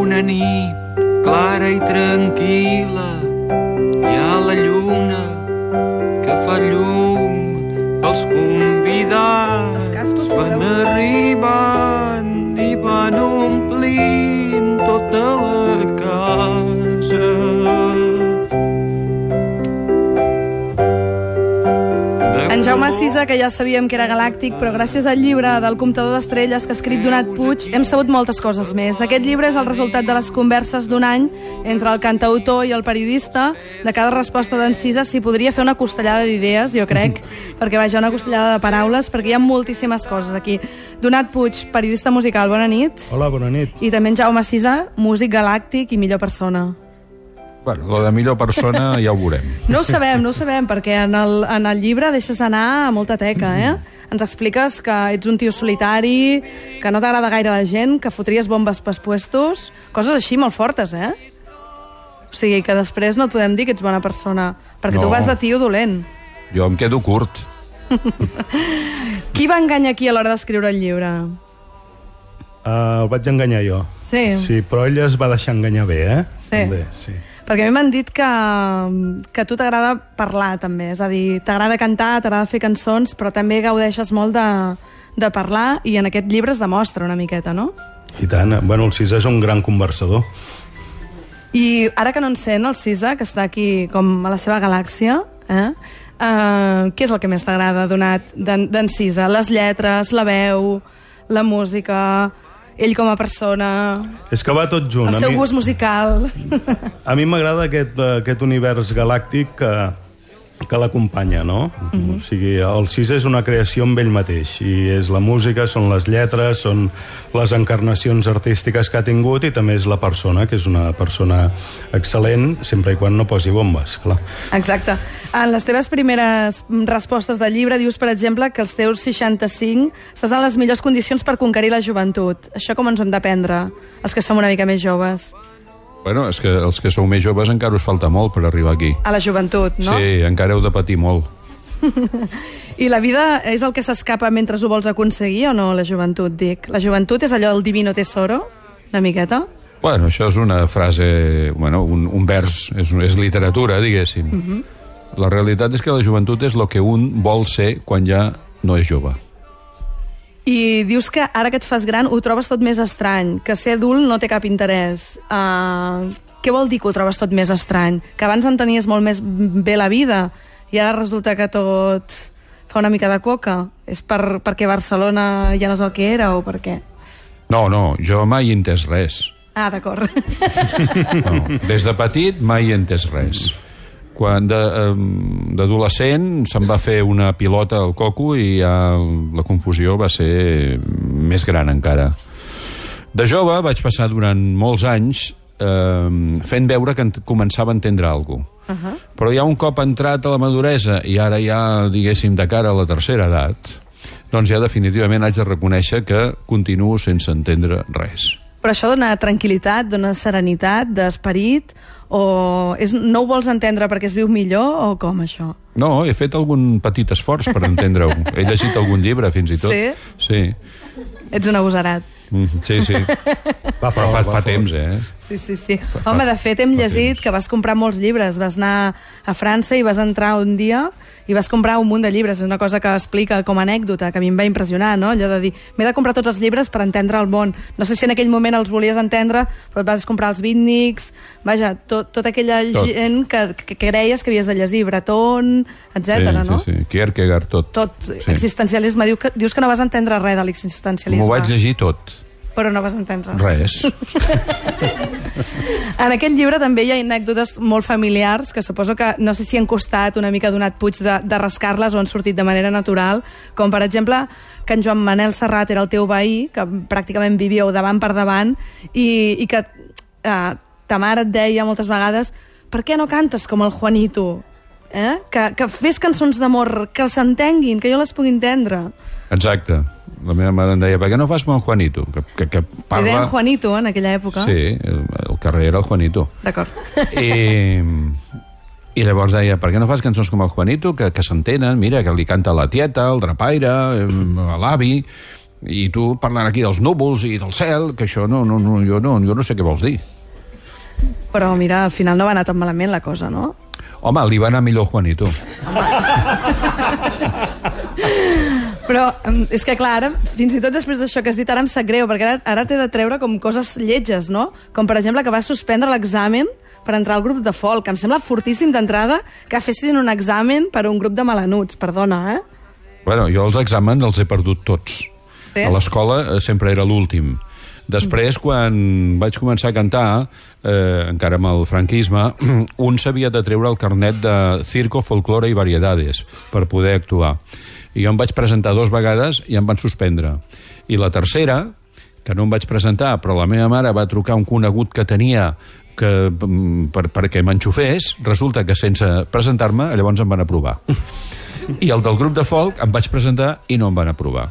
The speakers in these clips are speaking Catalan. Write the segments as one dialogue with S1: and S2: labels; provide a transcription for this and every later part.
S1: una nit clara i tranquil·la hi ha la lluna que fa llum els convidats van
S2: sisplau. Sisa, que ja sabíem que era galàctic, però gràcies al llibre del comptador d'estrelles que ha escrit Donat Puig, hem sabut moltes coses més. Aquest llibre és el resultat de les converses d'un any entre el cantautor i el periodista. De cada resposta d'en Sisa s'hi podria fer una costellada d'idees, jo crec, perquè vaja, una costellada de paraules, perquè hi ha moltíssimes coses aquí. Donat Puig, periodista musical, bona nit.
S3: Hola, bona nit.
S2: I també en Jaume Sisa, músic galàctic i millor persona.
S4: Bueno, lo de millor persona ja ho veurem.
S2: No ho sabem, no ho sabem, perquè en el, en el llibre deixes anar a molta teca, eh? Ens expliques que ets un tio solitari, que no t'agrada gaire la gent, que fotries bombes pels puestos, coses així molt fortes, eh? O sigui, que després no et podem dir que ets bona persona, perquè
S4: No.
S2: tu vas de tio dolent.
S4: Jo em quedo curt.
S2: Qui va enganyar qui a l'hora d'escriure el llibre?
S3: Uh, el vaig enganyar jo.
S2: Sí.
S3: Sí, però ell es va deixar enganyar bé, eh?
S2: Sí.
S3: També, sí.
S2: Perquè a mi m'han dit que, que a tu t'agrada parlar, també. És a dir, t'agrada cantar, t'agrada fer cançons, però també gaudeixes molt de, de parlar, i en aquest llibre es demostra una miqueta, no?
S3: I tant. Bueno, el Cis és un gran conversador.
S2: I ara que no en sent el Cisa, que està aquí com a la seva galàxia, eh? Uh, què és el que més t'agrada donat d'en Cisa? Les lletres, la veu, la música, ell com a persona,
S3: És que va tot junt.
S2: el
S3: A
S2: seu
S3: mi,
S2: gust musical...
S3: a mi m'agrada aquest, eh, aquest univers galàctic que, que l'acompanya, no?
S2: Mhm.
S3: O sigui, el Cis és una creació amb ell mateix, i és la música, són les lletres, són les encarnacions artístiques que ha tingut, i també és la persona, que és una persona excel·lent, sempre i quan no posi bombes, clar.
S2: Exacte. En les teves primeres respostes del llibre dius, per exemple, que als teus 65 estàs en les millors condicions per conquerir la joventut. Això com ens ho hem d'aprendre, els que som una mica més joves?
S4: Bueno, és que els que sou més joves encara us falta molt per arribar aquí.
S2: A la joventut, no?
S4: Sí, encara heu de patir molt.
S2: I la vida és el que s'escapa mentre ho vols aconseguir o no, la joventut, dic? La joventut és allò del divino tesoro, una miqueta?
S4: Bueno, això és una frase, bueno, un, un vers, és, és literatura, diguéssim. Uh -huh. La realitat és que la joventut és el que un vol ser quan ja no és jove.
S2: I dius que ara que et fas gran ho trobes tot més estrany, que ser adult no té cap interès. Uh, què vol dir que ho trobes tot més estrany? Que abans entenies molt més bé la vida i ara resulta que tot fa una mica de coca? És per, perquè Barcelona ja no és el que era o per què?
S4: No, no, jo mai he entès res.
S2: Ah, d'acord.
S4: No. Des de petit mai he entès res. Quan d'adolescent se'm va fer una pilota al coco i ja la confusió va ser més gran encara. De jove vaig passar durant molts anys eh, fent veure que començava a entendre alguna cosa. Uh -huh. Però ja un cop entrat a la maduresa i ara ja, diguéssim, de cara a la tercera edat, doncs ja definitivament haig de reconèixer que continuo sense entendre res.
S2: Però això dona tranquil·litat, dona serenitat d'esperit o és, no ho vols entendre perquè es viu millor o com això?
S4: No, he fet algun petit esforç per entendre-ho. He llegit algun llibre, fins i tot.
S2: Sí?
S4: Sí.
S2: Ets un agosarat.
S4: Mm, sí, sí.
S3: Va
S4: Però fa,
S3: va
S4: fa temps, eh?
S2: Sí, sí, sí. Home, de fet, hem llegit que vas comprar molts llibres. Vas anar a França i vas entrar un dia i vas comprar un munt de llibres. És una cosa que explica com a anècdota, que a mi em va impressionar, no? Allò de dir, m'he de comprar tots els llibres per entendre el món. No sé si en aquell moment els volies entendre, però et vas comprar els beatniks, vaja, tot, tota aquella
S4: Tot.
S2: gent que, que, que creies que havies de llegir, Breton, etc.
S4: sí,
S2: no?
S4: sí, sí. Kierkegaard, tot.
S2: Tot, existencialisme. Diu que, dius que no vas entendre res de l'existencialisme.
S4: M'ho vaig llegir tot.
S2: Però no vas entendre
S4: Res.
S2: En aquest llibre també hi ha anècdotes molt familiars que suposo que no sé si han costat una mica donat puig de, de rascar-les o han sortit de manera natural, com per exemple que en Joan Manel Serrat era el teu veí, que pràcticament vivíeu davant per davant, i, i que eh, ta mare et deia moltes vegades per què no cantes com el Juanito? Eh? Que, que fes cançons d'amor, que els entenguin, que jo les pugui entendre.
S4: Exacte. La meva mare em deia, per què no fas el Juanito? Que, que, que
S2: Li
S4: parla...
S2: deien Juanito en aquella època.
S4: Sí, el, el carrer era el Juanito.
S2: D'acord.
S4: I, I llavors deia, per què no fas cançons com el Juanito, que, que s'entenen, mira, que li canta la tieta, el drapaire, eh, l'avi... I tu parlant aquí dels núvols i del cel, que això no, no, no, jo, no, jo no sé què vols dir.
S2: Però mira, al final no va anar tan malament la cosa, no?
S4: Home, li va anar millor Juanito.
S2: Però és que, clar, ara, fins i tot després d'això que has dit, ara em sap greu, perquè ara, ara t'he de treure com coses lletges, no? Com, per exemple, que vas suspendre l'examen per entrar al grup de folk. Em sembla fortíssim d'entrada que fessin un examen per a un grup de malanuts. Perdona, eh?
S4: Bueno, jo els exàmens els he perdut tots.
S2: Sí?
S4: A l'escola eh, sempre era l'últim. Després, quan vaig començar a cantar, eh, encara amb el franquisme, un s'havia de treure el carnet de Circo, Folklore i Variedades per poder actuar. I jo em vaig presentar dos vegades i em van suspendre. I la tercera, que no em vaig presentar, però la meva mare va trucar un conegut que tenia que, mm, per, perquè m'enxufés, resulta que sense presentar-me, llavors em van aprovar. I el del grup de folk em vaig presentar i no em van aprovar.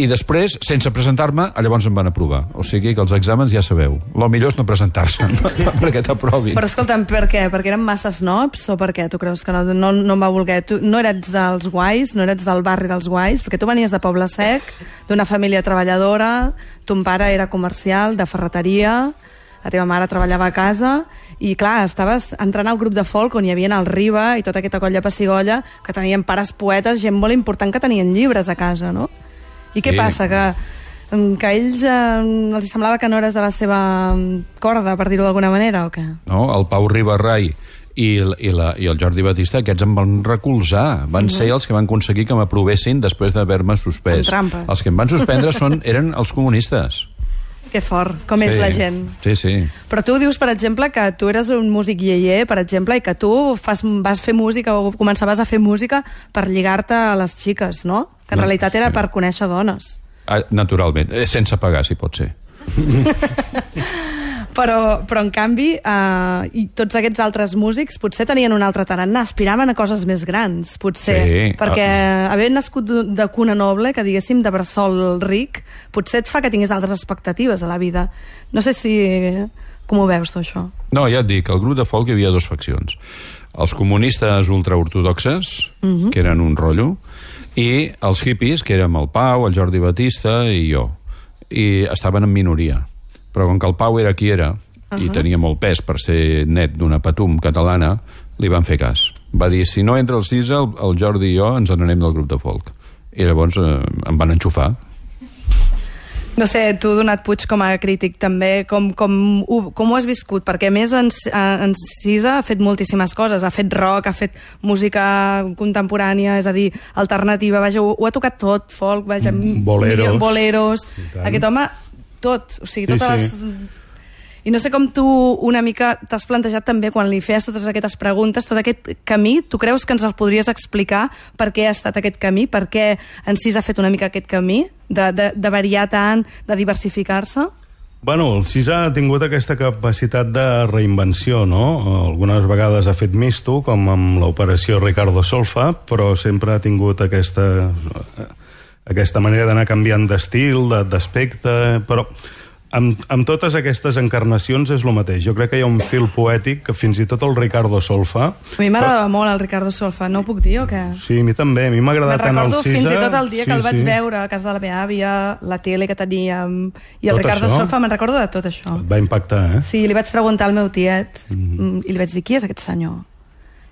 S4: I després, sense presentar-me, llavors em van aprovar. O sigui que els exàmens ja sabeu. Lo millor és no presentar-se perquè t'aprovin.
S2: Però escolta'm, per què? Perquè eren massa snobs o per què? Tu creus que no, no, no em va voler? Tu no eres dels guais, no eres del barri dels guais, perquè tu venies de Poble Sec, d'una família treballadora, ton pare era comercial, de ferreteria, la teva mare treballava a casa, i clar, estaves entrant al grup de folk on hi havia el Riba i tota aquesta colla pessigolla, que tenien pares poetes, gent molt important que tenien llibres a casa, no? I què
S4: Sí.
S2: passa? Que, mm, que a ells eh, els semblava que no eres de la seva mm, corda, per dir-ho d'alguna manera, o què?
S4: no? el Pau Ribarrai i, i, la, i el Jordi Batista, aquests em van recolzar. Van ser els que van aconseguir que m'aprovessin després d'haver-me suspès. Els que em van suspendre són, eren els comunistes.
S2: Que fort, com és
S4: Sí.
S2: la gent.
S4: Sí, sí.
S2: Però tu dius, per exemple, que tu eres un músic iaier, per exemple, i que tu fas, vas fer música o començaves a fer música per lligar-te a les xiques, no? Que en
S4: No,
S2: realitat era
S4: sí.
S2: per conèixer dones.
S4: Ah, naturalment, eh, sense pagar, si pot ser.
S2: Però, però en canvi, eh, i tots aquests altres músics potser tenien un altre tarannà, aspiraven a coses més grans, potser.
S4: Sí,
S2: perquè haver nascut de- de cuna noble, que diguéssim de bressol ric, potser et fa que tinguis altres expectatives a la vida. No sé si... Com ho veus, tu, això?
S4: No, ja et dic, al grup de folk hi havia dues faccions. Els comunistes ultraortodoxes, uh -huh. que eren un rotllo, i els hippies, que érem el Pau, el Jordi Batista i jo. I estaven en minoria. Però com que el Pau era qui era, uh -huh. i tenia molt pes per ser net d'una patum catalana, li van fer cas. Va dir, si no entra el CISA, el, el Jordi i jo ens n'anem del grup de folk. I llavors eh, em van enxufar.
S2: No sé, tu, Donat Puig, com a crític, també, com, com, ho, com ho has viscut? Perquè, a més, en, en Cisa ha fet moltíssimes coses. Ha fet rock, ha fet música contemporània, és a dir, alternativa, vaja, ho, ho ha tocat tot, folk, vaja...
S3: boleros.
S2: milió- Boleros.
S3: Tant.
S2: Aquest home, tot, o sigui,
S3: Sí,
S2: totes
S3: sí.
S2: les... I no sé com tu una mica t'has plantejat també quan li feies totes aquestes preguntes, tot aquest camí, tu creus que ens el podries explicar per què ha estat aquest camí, per què en Cis ha fet una mica aquest camí, de, de, de variar tant, de diversificar-se?
S3: Bueno, el CISA ha tingut aquesta capacitat de reinvenció, no? Algunes vegades ha fet misto, com amb l'operació Ricardo Solfa, però sempre ha tingut aquesta, aquesta manera d'anar canviant d'estil, de- d'aspecte, però amb, amb totes aquestes encarnacions és el mateix. Jo crec que hi ha un fil poètic que fins i tot el Ricardo Solfa...
S2: A mi m'agradava molt el Ricardo Solfa, no ho puc dir o què?
S3: Sí, a mi també. A mi m'ha agradat tant el CISA...
S2: fins i tot el dia que
S3: Sí,
S2: el vaig
S3: sí.
S2: veure a casa de la meva àvia, la tele que teníem, i el
S3: Tot
S2: Ricardo
S3: això?
S2: Solfa, me'n recordo de tot això.
S3: Et va impactar, eh?
S2: Sí, li vaig preguntar al meu tiet, mm. i li vaig dir, qui és aquest senyor?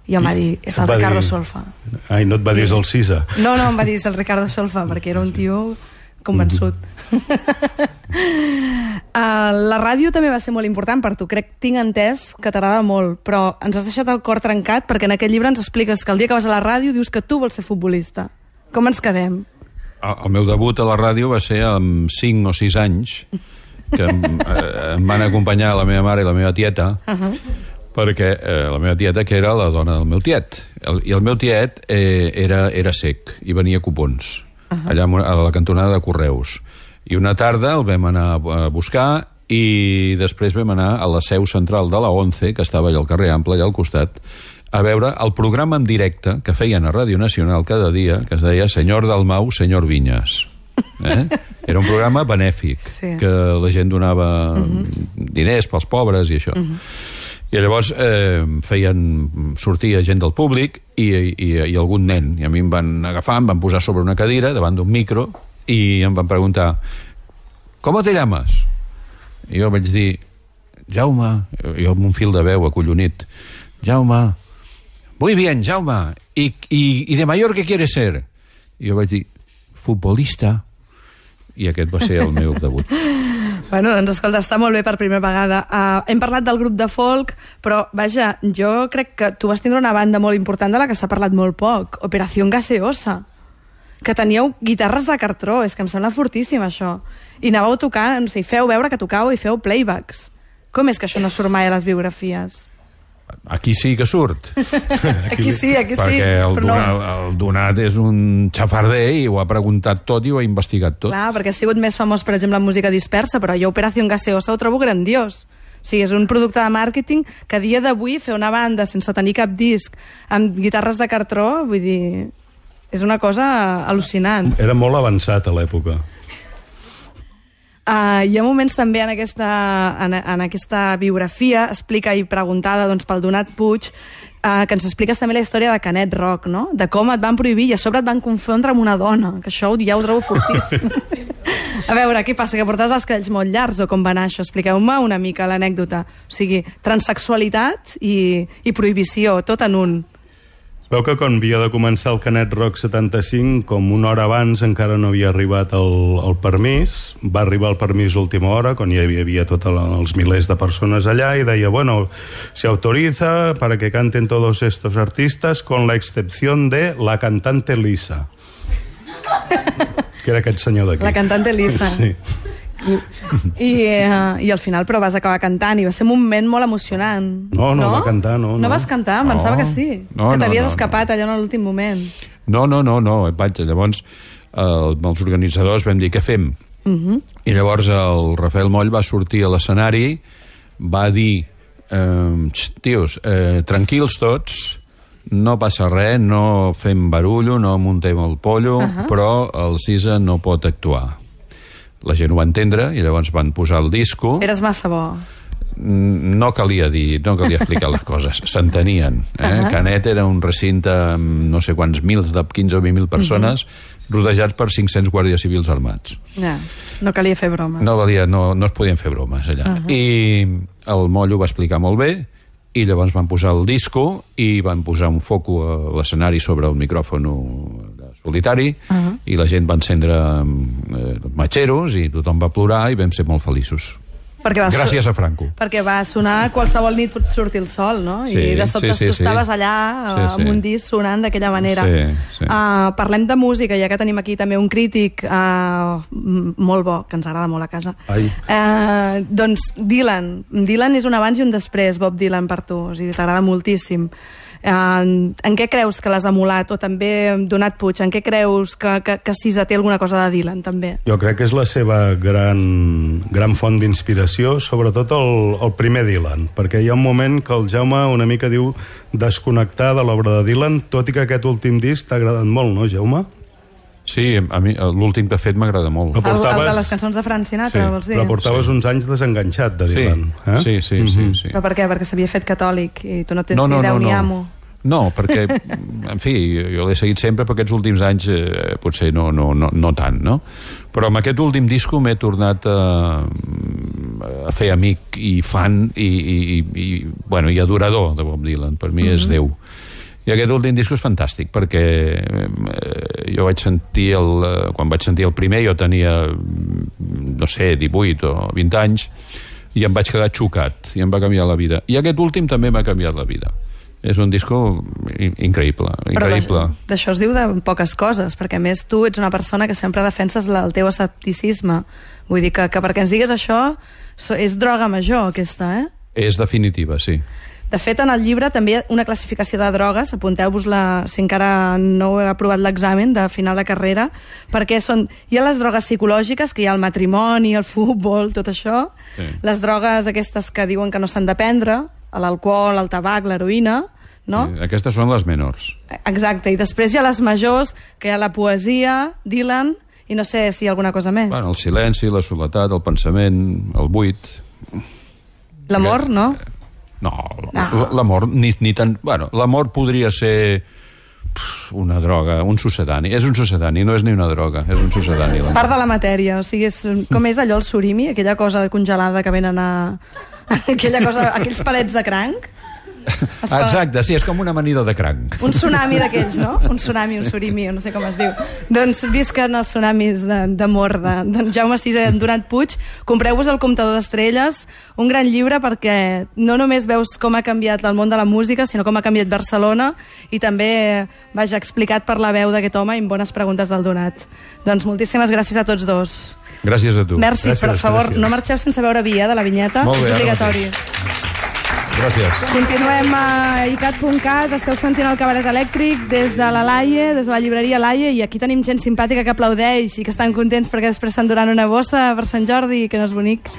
S2: I em va dir, és el Ricardo
S3: dir-
S2: Solfa.
S3: Ai, no et va dir és el CISA.
S2: No, no, em va dir, és el Ricardo Solfa, perquè era un tio convençut. uh, la ràdio també va ser molt important per tu. Crec, tinc entès que t'agrada molt, però ens has deixat el cor trencat perquè en aquest llibre ens expliques que el dia que vas a la ràdio dius que tu vols ser futbolista. Com ens quedem?
S4: El el meu debut a la ràdio va ser amb 5 o 6 anys, que em, eh, em van acompanyar la meva mare i la meva tieta, uh -huh. Perquè eh, la meva tieta, que era la dona del meu tiet, el, i el meu tiet eh, era, era sec i venia cupons, uh -huh. allà a la cantonada de Correus. I una tarda el vam anar a buscar i després vam anar a la seu central de la ONCE, que estava allà al carrer Ample, allà al costat, a veure el programa en directe que feien a Ràdio Nacional cada dia, que es deia Senyor Dalmau, Senyor Vinyes. Eh? Era un programa benèfic,
S2: Sí.
S4: que la gent donava uh -huh. diners pels pobres i això. Uh -huh. I llavors eh, feien sortir gent del públic i, i, i algun nen. I a mi em van agafar, em van posar sobre una cadira davant d'un micro i em van preguntar «Com te llames?» I jo vaig dir «Jaume», jo amb un fil de veu acollonit, «Jaume, muy bien, Jaume, ¿y, y, y de mayor qué quieres ser?» I jo vaig dir «Futbolista». I aquest va ser el meu debut.
S2: Bueno, doncs escolta, està molt bé per primera vegada. Uh, hem parlat del grup de folk, però vaja, jo crec que tu vas tindre una banda molt important de la que s'ha parlat molt poc, Operació Gaseosa, que teníeu guitarres de cartró, és que em sembla fortíssim això. I anàveu tocar, no sé, feu veure que tocàveu i feu playbacks. Com és que això no surt mai a les biografies?
S4: Aquí sí que surt.
S2: Aquí sí, aquí sí.
S4: perquè el,
S2: però no...
S4: donat, el donat és un xafarder i ho ha preguntat tot i ho ha investigat tot.
S2: Clar, perquè ha sigut més famós, per exemple, en música dispersa, però jo Operació Gaseosa ho trobo grandiós. O sigui, és un producte de màrqueting que a dia d'avui fer una banda sense tenir cap disc amb guitarres de cartró, vull dir, és una cosa al·lucinant.
S3: Era molt avançat a l'època.
S2: Uh, hi ha moments també en aquesta, en, en aquesta biografia, explica i preguntada doncs, pel Donat Puig, uh, que ens expliques també la història de Canet Rock, no? de com et van prohibir i a sobre et van confondre amb una dona, que això ja ho trobo fortíssim. a veure, què passa, que portaves els cabells molt llargs o com va anar això? Expliqueu-me una mica l'anècdota. O sigui, transexualitat i, i prohibició, tot en un.
S3: Veu que quan havia de començar el Canet Rock 75, com una hora abans encara no havia arribat el, el permís, va arribar el permís última hora, quan ja hi havia tots els milers de persones allà, i deia, bueno, se autoriza para que canten todos estos artistas con la excepción de la cantante Lisa. que era aquest senyor d'aquí.
S2: La cantante Lisa.
S3: Sí.
S2: I, eh, I al final però vas acabar cantant i va ser un moment molt emocionant.
S3: No, no va cantar, no,
S2: No
S3: no.
S2: vas cantar?
S4: No.
S2: Pensava que sí.
S4: No,
S2: que
S4: no,
S2: t'havies
S4: no,
S2: escapat allà en l'últim moment.
S4: No, no, no, no, vaja, llavors eh, els organitzadors vam dir què fem? Uh -huh. I llavors el Rafael Moll va sortir a l'escenari, va dir, eh, "Xt, tios, eh, tranquils tots, no passa res, no fem barullo, no muntem el pollo, uh -huh. però el Cisa no pot actuar. La gent ho va entendre i llavors van posar el disco.
S2: Eres massa bo.
S4: Mm, no calia dir, no calia explicar les coses, s'entenien. Eh? Uh. -huh. Canet era un recinte amb no sé quants mils, de 15 o 20.000 persones, uh -huh. rodejats per 500 guàrdies civils armats.
S2: Ja, no calia fer bromes.
S4: No, valia, no, no es podien fer bromes allà. Uh -huh. I el Mollo ho va explicar molt bé, i llavors van posar el disco i van posar un foco a l'escenari sobre el micròfon solitari uh -huh. i la gent va encendre eh, matxeros i tothom va plorar i vam ser molt feliços.
S2: Perquè va
S4: Gràcies a Franco.
S2: Perquè va sonar qualsevol nit pot sortir el sol, no?
S4: Sí,
S2: I de sobte
S4: sí, sí,
S2: tu
S4: sí.
S2: estaves allà
S4: Sí, sí.
S2: amb un disc sonant d'aquella manera.
S4: Sí, sí.
S2: Uh, parlem de música, ja que tenim aquí també un crític uh, molt bo, que ens agrada molt a casa.
S3: Ai.
S2: Uh, doncs Dylan. Dylan és un abans i un després, Bob Dylan, per tu. O sigui, t'agrada moltíssim. Uh, en què creus que l'has emulat? O també Donat Puig, en què creus que, que, que Sisa té alguna cosa de Dylan, també?
S3: Jo crec que és la seva gran, gran font d'inspiració, sobretot el, el primer Dylan, perquè hi ha un moment que el Jaume una mica diu desconnectar de l'obra de Dylan, tot i que aquest últim disc t'ha agradat molt, no, Jaume?
S4: Sí, a mi l'últim que ha fet m'agrada molt.
S3: No
S2: El, el de
S3: portaves-
S2: les cançons de Frank Sinatra,
S4: Sí,
S2: vols dir?
S3: Però portaves sí. uns anys desenganxat de
S4: Sí,
S3: Dylan. eh?
S4: sí, sí, sí, sí.
S2: Però per què? Perquè s'havia fet catòlic i tu no tens ni Déu ni amo.
S4: No, perquè, en fi, jo l'he seguit sempre, però aquests últims anys eh, potser no, no, no, no tant, no? Però amb aquest últim disco m'he tornat a, a fer amic i fan i, i, i, i, bueno, i adorador de Bob Dylan. Per mi és Déu. I aquest últim disco és fantàstic perquè eh, jo vaig sentir el, eh, quan vaig sentir el primer jo tenia no sé, 18 o 20 anys i em vaig quedar xocat i em va canviar la vida i aquest últim també m'ha canviat la vida és un disco in- increïble increïble
S2: d'aix- d'això es diu de poques coses, perquè a més tu ets una persona que sempre defenses la, el teu escepticisme. Vull dir que, que perquè ens digues això és droga major, aquesta, eh?
S4: és definitiva, sí
S2: De fet, en el llibre també hi ha una classificació de drogues, apunteu-vos-la si encara no heu aprovat l'examen de final de carrera, perquè són, hi ha les drogues psicològiques, que hi ha el matrimoni, el futbol, tot això,
S4: Sí.
S2: les drogues aquestes que diuen que no s'han de prendre, l'alcohol, el tabac, l'heroïna, no?
S4: Eh, aquestes són les menors
S2: Exacte, i després hi ha les majors, que hi ha la poesia, Dylan, i no sé si hi ha alguna cosa més.
S4: bueno, el silenci, la soledat, el pensament el buit
S2: L'amor, no?
S4: No,
S2: No.
S4: l'amor ni, ni tan... Bueno, l'amor podria ser una droga, un sucedani. És un sucedani, no és ni una droga, és un sucedani.
S2: Part de la matèria, o sigui, és, com és allò el surimi, aquella cosa congelada que venen a... aquella cosa, aquells palets de cranc. Es fa-
S4: Exacte, sí, és com una amanida de cranc.
S2: Un tsunami d'aquells, no? Un tsunami, un surimi, no sé com es diu. Doncs visquen els tsunamis de- d'amor de, de, de Jaume VI i Donat Puig. Compreu-vos el Comptador d'Estrelles, un gran llibre perquè no només veus com ha canviat el món de la música, sinó com ha canviat Barcelona i també, vaja, explicat per la veu d'aquest home i amb bones preguntes del Donat. Doncs moltíssimes gràcies a tots dos.
S4: Gràcies a tu.
S2: Merci,
S3: Gràcies,
S2: per favor,
S3: gràcies.
S2: no marxeu sense veure vi, eh, de la vinyeta.
S4: Molt bé,
S2: és
S4: ara
S2: obligatori.
S4: Gràcies.
S2: Continuem a icat.cat, esteu sentint el cabaret elèctric des de la Laie, des de la llibreria Laie, i aquí tenim gent simpàtica que aplaudeix i que estan contents perquè després s'enduran una bossa per Sant Jordi, que no és bonic.